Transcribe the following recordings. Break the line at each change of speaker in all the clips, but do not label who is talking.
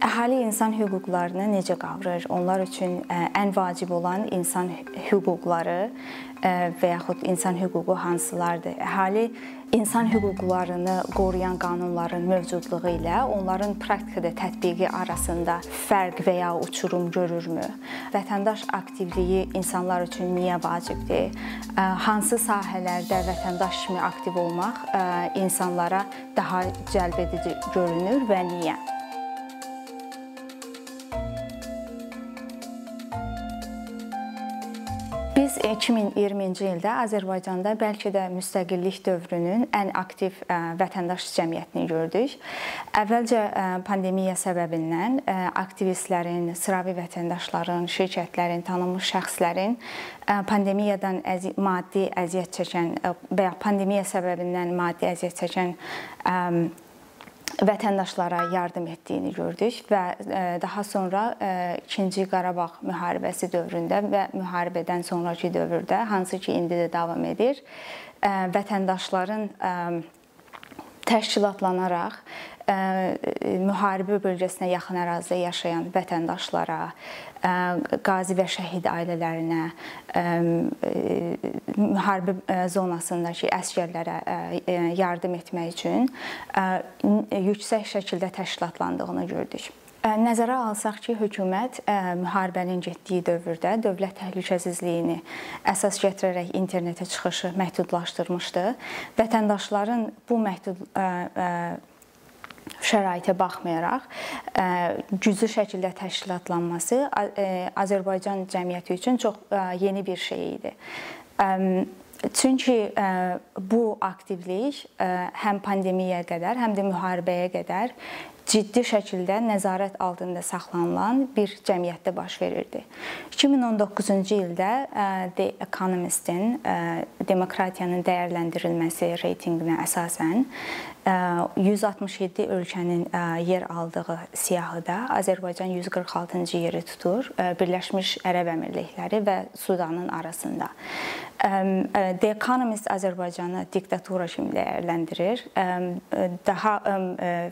Əhali insan hüquqlarını necə qavrayır? Onlar üçün ən vacib olan insan hüquqları və yaxud insan hüququ hansılardır? Əhali insan hüquqlarını qoruyan qanunların mövcudluğu ilə onların praktikada tətbiqi arasında fərq və ya uçurum görürmü? Vətəndaş aktivliyi insanlar üçün niyə vacibdir? Hansı sahələrdə vətəndaş kimi aktiv olmaq insanlara daha cəlbedici görünür və niyə? Biz 2020-ci ildə Azərbaycanda bəlkə də müstəqillik dövrünün ən aktiv vətəndaş cəmiyyətini gördük. Əvvəlcə pandemiya səbəbindən aktivistlərin, sıravi vətəndaşların, şirkətlərin, tanınmış şəxslərin pandemiyadan maddi əziyyət çəkən və ya pandemiya səbəbindən maddi əziyyət çəkən vətəndaşlara yardım etdiyini gördük və daha sonra 2-ci Qarabağ müharibəsi dövründə və müharibədən sonrakı dövrdə, hansı ki indi də davam edir, vətəndaşların təşkilatlanaraq müharibə bölgəsinə yaxın ərazidə yaşayan vətəndaşlara, qazi və şəhid ailələrinə, müharibə zonasındakı əsgərlərə yardım etmək üçün yüksək şəkildə təşkilatlandığını gördük. Nəzərə alsaq ki, hökumət müharibənin getdiyi dövrdə dövlət təhlükəsizliyini əsas gətirərək internetə çıxışı məhdudlaşdırmışdı. Vətəndaşların bu məhdud şəraitə baxmayaraq güclü şəkildə təşkilatlanması Azərbaycan cəmiyyəti üçün çox yeni bir şey idi. Çünki bu aktivlik həm pandemiyaya qədər, həm də müharibəyə qədər ciddi şəkildə nəzarət altında saxlanılan bir cəmiyyətdə baş verirdi. 2019-cu ildə The Economist-in demokratiyanın dəyərləndirilməsi reytinqinə əsasən 167 ölkənin yer aldığı siyahıda Azərbaycan 146-cı yeri tutur Birləşmiş Ərəb Əmirlikləri və Sudanın arasında. The Economist Azərbaycanı diktatura kimi dəyərləndirir. Daha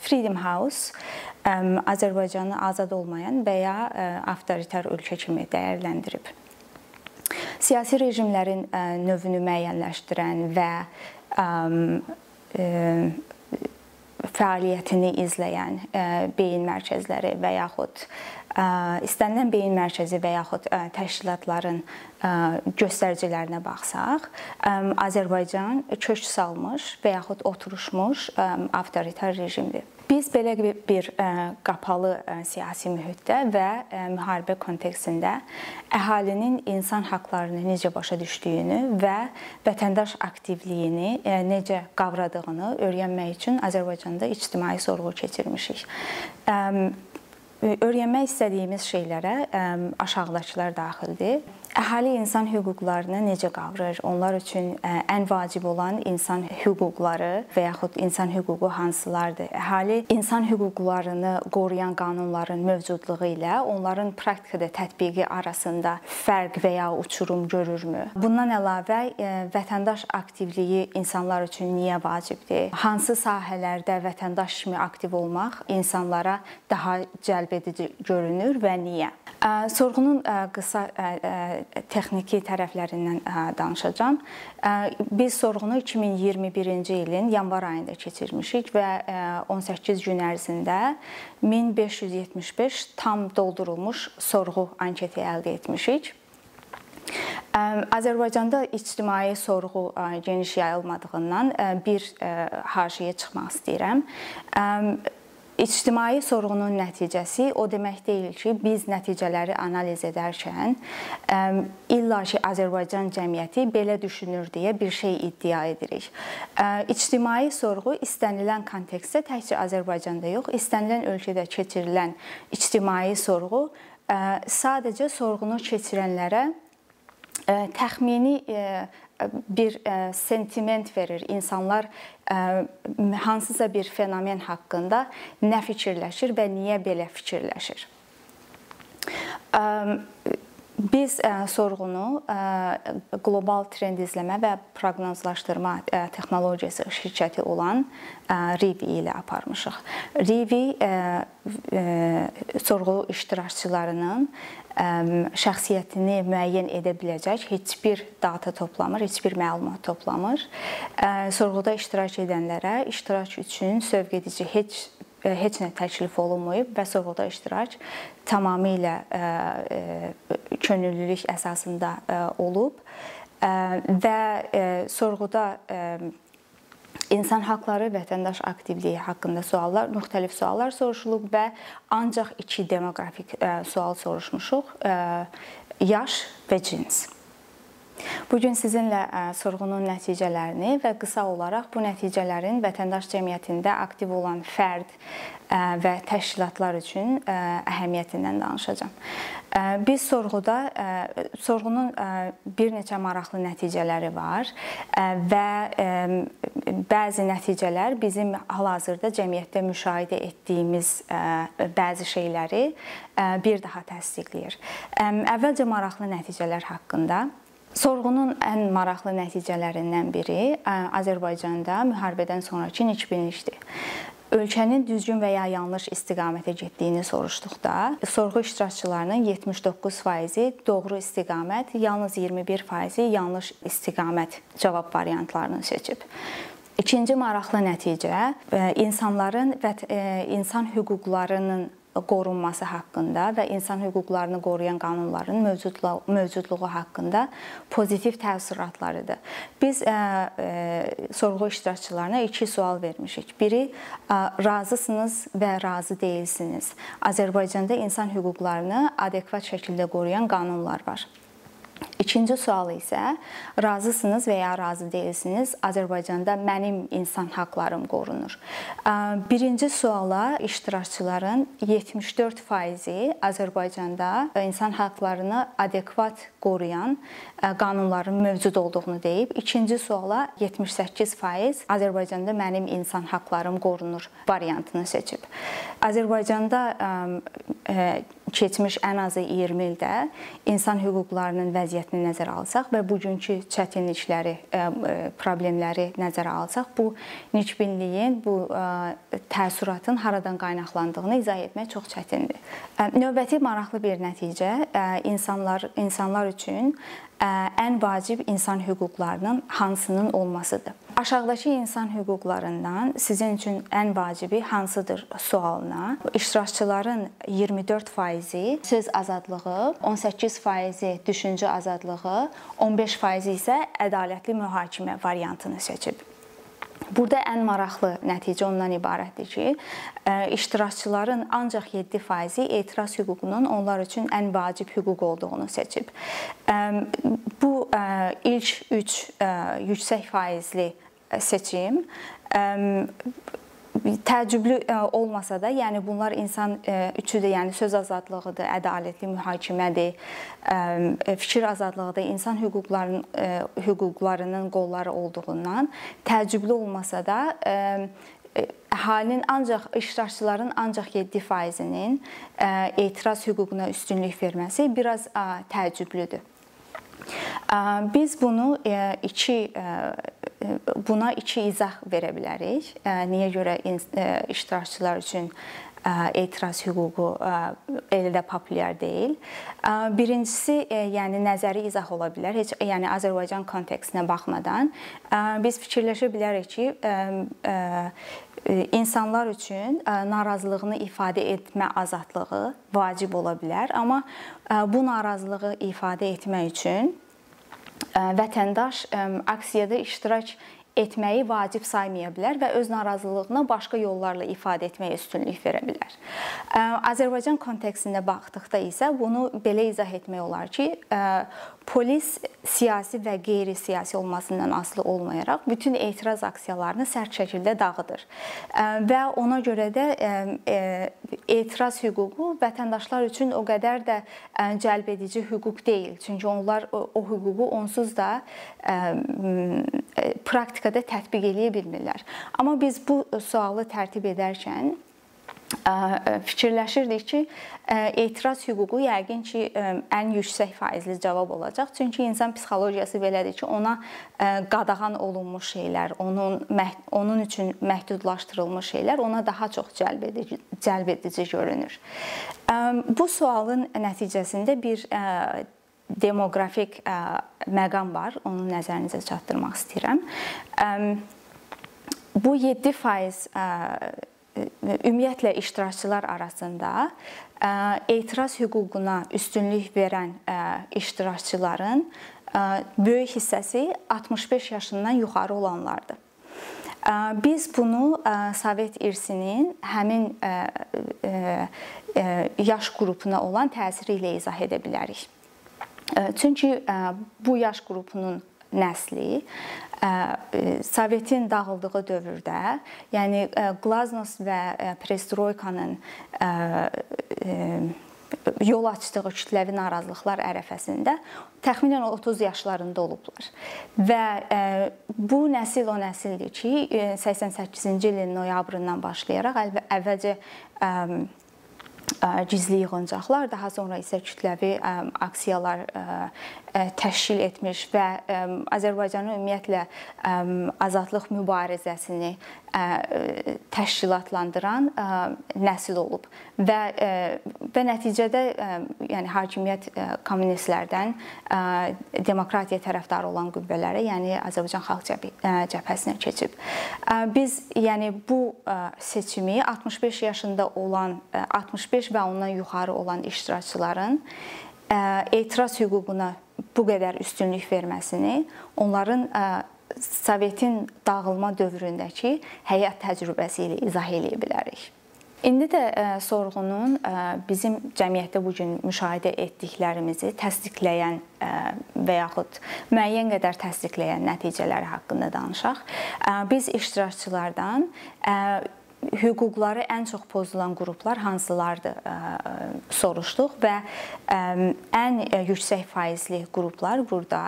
Freedom House Azərbaycanı azad olmayan və ya avtoritar ölkə kimi dəyərləndirib. Siyasi rejimlərin növünü müəyyənləşdirən və fəaliyyətini izləyən beyin mərkəzləri və yaxud istənilən beyin mərkəzi və yaxud təşkilatların göstəricilərinə baxsaq, Azərbaycan köç salmış və yaxud oturmuş avtoritar rejimdir. Biz belə bir qapalı siyasi mühitdə və müharibə kontekstində əhalinin insan hüquqlarını necə başa düşdüyünü və vətəndaş aktivliyini necə qavradığını öyrənmək üçün Azərbaycanda ictimai sorğu keçirmişik. Öyrənmək istədiyimiz şeylərə aşağıdakılar daxildir. Əhali insan hüquqlarını necə qavrayır? Onlar üçün ən vacib olan insan hüquqları və yaxud insan hüququ hansılardır? Əhali insan hüquqlarını qoruyan qanunların mövcudluğu ilə onların praktikada tətbiqi arasında fərq və ya uçurum görürmü? Bundan əlavə vətəndaş aktivliyi insanlar üçün niyə vacibdir? Hansı sahələrdə vətəndaş kimi aktiv olmaq insanlara daha cəlbedici görünür və niyə? Sorğunun qısa texniki tərəflərindən danışacağam. Biz sorğunu 2021-ci ilin yanvar ayında keçirmişik və 18 gün ərzində 1575 tam doldurulmuş sorğu anketi əldə etmişik. Azərbaycanda ictimai sorğu geniş yayılmadığından bir haşiyə çıxmaq istəyirəm. İctimai sorğunun nəticəsi o demək deyil ki, biz nəticələri analiz edərkən illa ki Azərbaycan cəmiyyəti belə düşünür deyə bir şey iddia edirik. İctimai sorğu istənilən kontekstdə təkcə Azərbaycanda yox, istənilən ölkədə keçirilən ictimai sorğu sadəcə sorğunu keçirənlərə təxmini bir sentiment verir. İnsanlar hansısa bir fenomen haqqında nə fikirləşir və niyə belə fikirləşir? Biz sorğunu qlobal trend izləmə və proqnozlaşdırma texnologiyası şirkəti olan Rivi ilə aparmışıq. Rivi sorğu iştirakçılarının şəxsiyyətini müəyyən edə biləcək heç bir data toplamır, heç bir məlumat toplamır. Sorğuda iştirak edənlərə iştirak üçün sövq edici heç heç nə təklif olunmayıb və sorğuda iştirak tamamilə könüllülük əsasında olub və sorğuda insan haqları, vətəndaş aktivliyi haqqında suallar, müxtəlif suallar soruşulub və ancaq iki demoqrafik sual soruşmuşuq: yaş və cins. Bu gün sizinlə sorğunun nəticələrini və qısa olaraq bu nəticələrin vətəndaş cəmiyyətində aktiv olan fərd və təşkilatlar üçün əhəmiyyətindən danışacağam. Biz sorğuda sorğunun bir neçə maraqlı nəticələri var və bəzi nəticələr bizim hal-hazırda cəmiyyətdə müşahidə etdiyimiz bəzi şeyləri bir daha təsdiqləyir. Əvvəlcə maraqlı nəticələr haqqında Sorğunun ən maraqlı nəticələrindən biri Azərbaycanda müharibədən sonrakı nikbinlikdir ölkənin düzgün və ya yanlış istiqamətə getdiyini soruşduqda, sorğu iştirakçılarının 79% doğru istiqamət, yalnız 21% yanlış istiqamət cavab variantlarını seçib. İkinci maraqlı nəticə insanların və insan hüquqlarının qorunması haqqında və insan hüquqlarını qoruyan qanunların mövcudluğu, mövcudluğu haqqında pozitiv təəssüratlarıdır. Biz ə, ə, sorğu iştirakçılarına iki sual vermişik. Biri ə, razısınız və razı deyilsiniz. Azərbaycanda insan hüquqlarını adekvat şəkildə qoruyan qanunlar var. İkinci sual isə razısınız və ya razı deyilsiniz, Azərbaycanda mənim insan haqlarım qorunur. Birinci suala iştirakçıların 74%-i Azərbaycanda insan haqlarını adekvat qoruyan qanunların mövcud olduğunu deyib. İkinci suala 78% Azərbaycanda mənim insan haqlarım qorunur variantını seçib. Azərbaycanda keçmiş ən azı 20 ildə insan hüquqlarının vəziyyətini nəzərə alsaq və bugünkü çətinlikləri, problemləri nəzərə alsaq, bu nikbinliyin, bu təəssüratın haradan qaynaqlandığını izah etmək çox çətindir. Növbəti maraqlı bir nəticə insanlar insanlar üçün ən vacib insan hüquqlarının hansının olmasıdır. Aşağıdakı insan hüquqlarından sizin üçün ən vacibi hansıdır sualına iştirakçıların 24%-i söz azadlığı, 18%-i düşüncə azadlığı, 15%-i isə ədalətli mühakimə variantını seçib. Burada ən maraqlı nəticə ondan ibarətdir ki, iştirakçıların ancaq 7%-i etiraz hüququnun onlar üçün ən vacib hüquq olduğunu seçib. Bu ilk 3 yüksək faizli seçim təəccüblü e, olmasa da, yəni bunlar insan e, üçüdür, yəni söz azadlığıdır, ədalətli mühakimədir, e, fikir azadlığıdır, insan hüquqlarının hüquqlarının qolları olduğundan təəccüblü olmasa da əhalinin ancaq iştirakçıların ancaq 7%-nin etiraz hüququna üstünlük verməsi biraz təəccüblüdür. Biz bunu iki buna iki izah verə bilərik. Niyə görə iştirakçılar üçün etiraz hüququ elə də populyar deyil. Birincisi, yəni nəzəri izah ola bilər. Heç yəni Azərbaycan kontekstinə baxmadan biz fikirləşə bilərik ki, insanlar üçün narazılığını ifadə etmə azadlığı vacib ola bilər, amma bu narazılığı ifadə etmək üçün vətəndaş aksiyada iştirak etməyi vacib saymaya bilər və öz narazılığını başqa yollarla ifadə etməyə üstünlük verə bilər. Azərbaycan kontekstində baxdıqda isə bunu belə izah etmək olar ki, polis siyasi və qeyri-siyasi olmasından asılı olmayaraq bütün etiraz aksiyalarını sərt şəkildə dağıdır. Və ona görə də etiraz hüququ vətəndaşlar üçün o qədər də cəlbedici hüquq deyil. Çünki onlar o hüququ onsuz da praktikada tətbiq eləyə bilmirlər. Amma biz bu sualı tərtib edərkən fikirləşirdik ki, etiraz hüququ yəqin ki, ən yüksək faizli cavab olacaq. Çünki insan psixologiyası belədir ki, ona qadağan olunmuş şeylər, onun onun üçün məhdudlaşdırılmış şeylər ona daha çox cəlb edici cəlb edici görünür. Bu sualın nəticəsində bir demoqrafik məqam var. Onu nəzərinizə çatdırmaq istəyirəm. Bu 7% ümumiyyətlə iştirakçılar arasında etiraz hüququna üstünlük verən iştirakçıların böyük hissəsi 65 yaşından yuxarı olanlardır. Biz bunu Sovet irsinin həmin yaş qrupuna olan təsiri ilə izah edə bilərik. Çünki bu yaş qrupunun nəsli Sovetin dağıldığı dövrdə, yəni Qlaznost və Perestroykanın yol açdığı kütləvi narazılıqlar ərəfəsində təxminən 30 yaşlarında olublar. Və bu nəsil o nəsildir ki, 88-ci ilin noyabrından başlayaraq əvvəlcə gizli yığıncaqlar, daha sonra isə kütləvi aksiyalar təşkil etmiş və Azərbaycanın ümumiyyətlə azadlıq mübarizəsini təşkilatlandıran nəsil olub və və nəticədə yəni hakimiyyət kommunistlərdən demokratiya tərəfdarı olan qüvvələrə, yəni Azərbaycan Xalq Cəbhəsinə keçib. Biz yəni bu seçimi 65 yaşında olan 65 və ondan yuxarı olan iştirakçıların etiraz hüququna bu qədər üstünlük verməsini onların Sovetin dağılma dövründəki həyat təcrübəsi ilə izah eləyə bilərik. İndi də sorğunun bizim cəmiyyətdə bu gün müşahidə etdiklərimizi təsdiqləyən və yaxud müəyyən qədər təsdiqləyən nəticələri haqqında danışaq. Biz iştirakçılardan hüquqları ən çox pozulan qruplar hansılardır soruşduq və ən yüksək faizli qruplar burada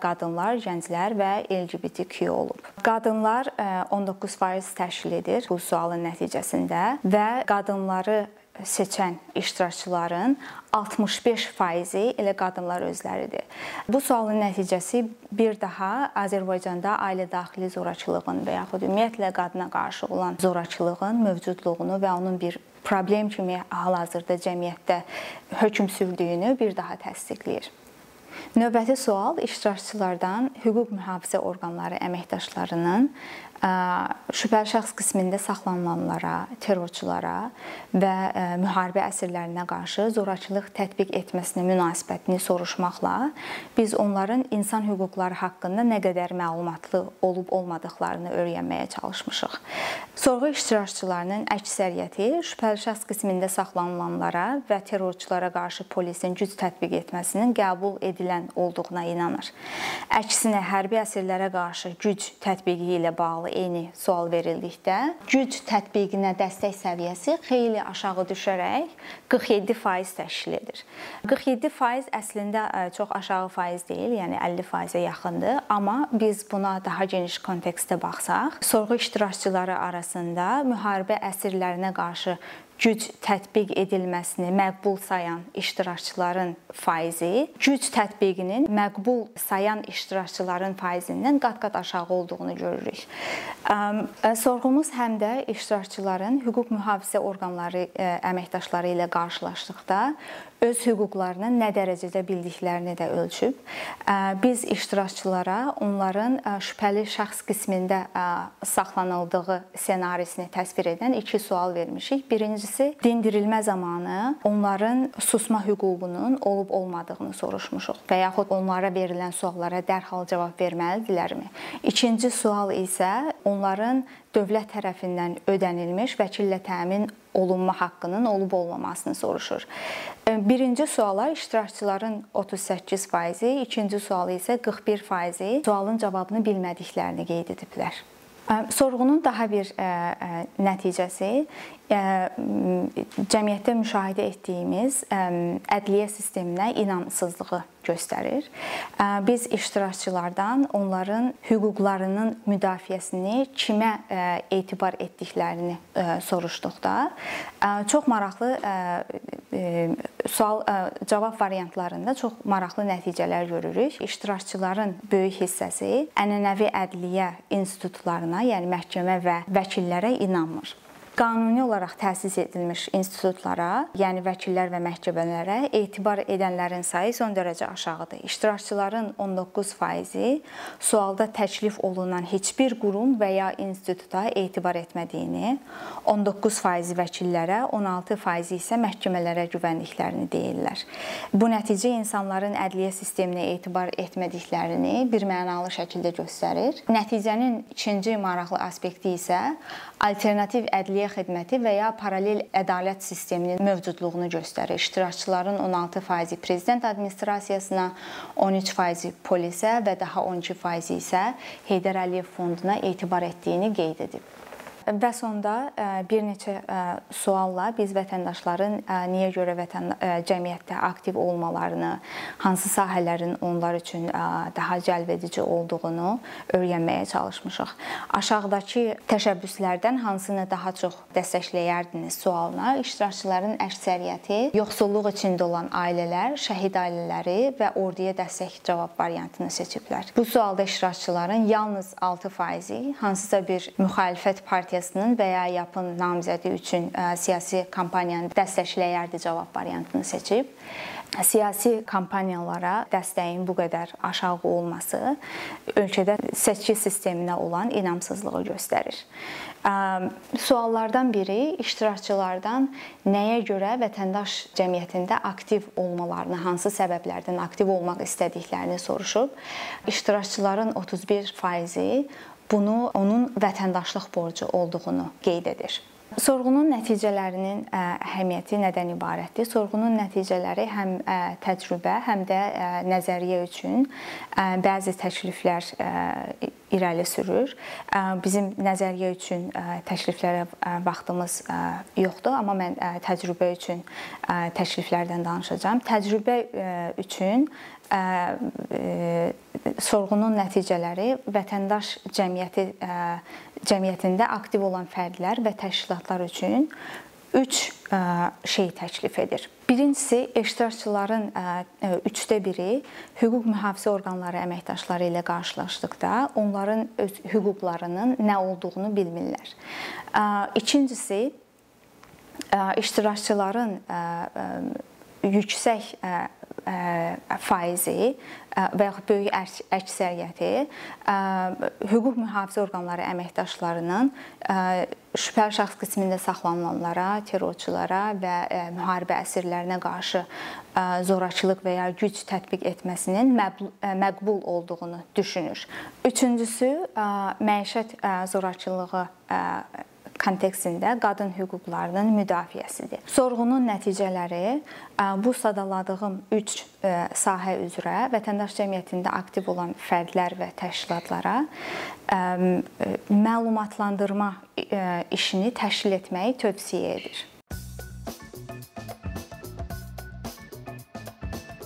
qadınlar, gənclər və LGBTQ olub. Qadınlar 19% təşkil edir bu sualın nəticəsində və qadınları seçən iştirakçıların 65%-i elə qadınlar özləridir. Bu sualın nəticəsi bir daha Azərbaycanda ailə daxili zorakılığın və yaxud ümumiyyətlə qadına qarşı olan zorakılığın mövcudluğunu və onun bir problem kimi hal-hazırda cəmiyyətdə hökm sürdüyünü bir daha təsdiqləyir. Növbəti sual iştirakçılardan hüquq mühafizə orqanları əməkdaşlarının şübhəli şəxs qismində saxlanılanlara, terrorçulara və müharibə əsirlərinə qarşı zorakılıq tətbiq etməsinə münasibətini soruşmaqla biz onların insan hüquqları haqqında nə qədər məlumatlı olub-olmadıqlarını öyrənməyə çalışmışıq. Sorğu iştirakçılarının əksəriyyəti şübhəli şəxs qismində saxlanılanlara və terrorçulara qarşı polisin güc tətbiq etməsinin qəbul edilən olduğuna inanır. Əksinə hərbi əsirlərə qarşı güc tətbiqi ilə bağlı bağlı eyni sual verildikdə güc tətbiqinə dəstək səviyyəsi xeyli aşağı düşərək 47% təşkil edir. 47% əslində çox aşağı faiz deyil, yəni 50%-ə yaxındır, amma biz buna daha geniş kontekstdə baxsaq, sorğu iştirakçıları arasında müharibə əsirlərinə qarşı güc tətbiq edilməsini məqbul sayan iştirakçıların faizi güc tətbiqinin məqbul sayan iştirakçıların faizindən qat-qat aşağı olduğunu görürük. Sorğumuz həm də iştirakçıların hüquq mühafizə orqanları əməkdaşları ilə qarşılaşdıqda öz hüquqlarını nə dərəcədə bildiklərini də ölçüb. Biz iştirakçılara onların şübhəli şəxs qismində saxlanıldığı ssenarisini təsvir edən iki sual vermişik. Birincisi dindirilmə zamanı onların susma hüququnun olub-olmadığını soruşmuşuq və yaxud onlara verilən suallara dərhal cavab verməlidirlərmi? İkinci sual isə onların dövlət tərəfindən ödənilmiş vəkillə təmin olunma haqqının olub-olmamasını soruşur. Birinci suala iştirakçıların 38%, ikinci sualı isə 41% sualın cavabını bilmədiklərini qeyd ediblər. Sorğunun daha bir nəticəsi cəmiyyətdə müşahidə etdiyimiz ədliyyə sisteminə inamsızlığı göstərir. Biz iştirakçılardan onların hüquqlarının müdafiəsini kimə etibar etdiklərini soruşduqda çox maraqlı sual cavab variantlarında çox maraqlı nəticələr görürük. İştirakçıların böyük hissəsi ənənəvi ədliyyə institutlarına, yəni məhkəmə və vəkillərə inanmır qanuni olaraq təsis edilmiş institutlara, yəni vəkillər və məhkəmələrə etibar edənlərin sayı son dərəcə aşağıdır. İştirakçıların 19%-i sualda təklif olunan heç bir qurum və ya instituta etibar etmədiyini, 19% vəkillərə, 16% isə məhkəmələrə güvəndiklərini deyirlər. Bu nəticə insanların ədliyyə sisteminə etibar etmədiklərini bir mənalı şəkildə göstərir. Nəticənin ikinci maraqlı aspekti isə alternativ ədliyyə xidməti və ya paralel ədalət sisteminin mövcudluğunu göstərir. İştirakçıların 16% prezident administrasiyasına, 13% polisə və daha 12% isə Heydər Əliyev fonduna etibar etdiyini qeyd edib. Və sonda e, bir neçə e, sualla biz vətəndaşların e, niyə görə vətən cəmiyyətdə aktiv olmalarını, hansı sahələrin onlar üçün daha cəlbedici olduğunu öyrənməyə çalışmışıq. Aşağıdakı təşəbbüslərdən hansını daha çox dəstəkləyərdiniz sualına iştirakçıların əksəriyyəti yoxsulluq içində olan ailələr, şəhid ailələri və orduya dəstək cavab variantını seçiblər. Bu sualda iştirakçıların yalnız 6%-i hansısa bir müxalifət partiyası partiyasının və ya YAP-ın namizədi üçün siyasi kampaniyanı dəstəkləyərdi cavab variantını seçib. Siyasi kampaniyalara dəstəyin bu qədər aşağı olması ölkədə seçki sisteminə olan inamsızlığı göstərir. Suallardan biri iştirakçılardan nəyə görə vətəndaş cəmiyyətində aktiv olmalarını, hansı səbəblərdən aktiv olmaq istədiklərini soruşub. İştirakçıların 31%-i bunu onun vətəndaşlıq borcu olduğunu qeyd edir. Sorğunun nəticələrinin əhəmiyyəti nədən ibarətdir? Sorğunun nəticələri həm təcrübə, həm də nəzəriyyə üçün bəzi təkliflər irəli sürür. Bizim nəzəriyyə üçün təkliflərə vaxtımız yoxdur, amma mən təcrübə üçün təkliflərdən danışacağam. Təcrübə üçün sorğunun nəticələri vətəndaş cəmiyyəti cəmiyyətində aktiv olan fərdlər və təşkilatlar üçün 3 şey təklif edir. Birincisi iştirakçıların 3də 1-i hüquq mühafizə orqanları əməkdaşları ilə qarşılaşdıqda onların öz hüquqlarının nə olduğunu bilmirlər. İkincisi iştirakçıların yüksək faizi və yaxud böyük əksəriyyəti hüquq mühafizə orqanları əməkdaşlarının şübhəli şəxs qismində saxlanılanlara, terrorçulara və müharibə əsirlərinə qarşı zorakılıq və ya güc tətbiq etməsinin məqbul olduğunu düşünür. Üçüncüsü məişət zorakılığı kontekstində qadın hüquqlarının müdafiəsidir. Sorğunun nəticələri bu sadaladığım 3 sahə üzrə vətəndaş cəmiyyətində aktiv olan fərdlər və təşkilatlara məlumatlandırma işini təşkil etməyi tövsiyə edir.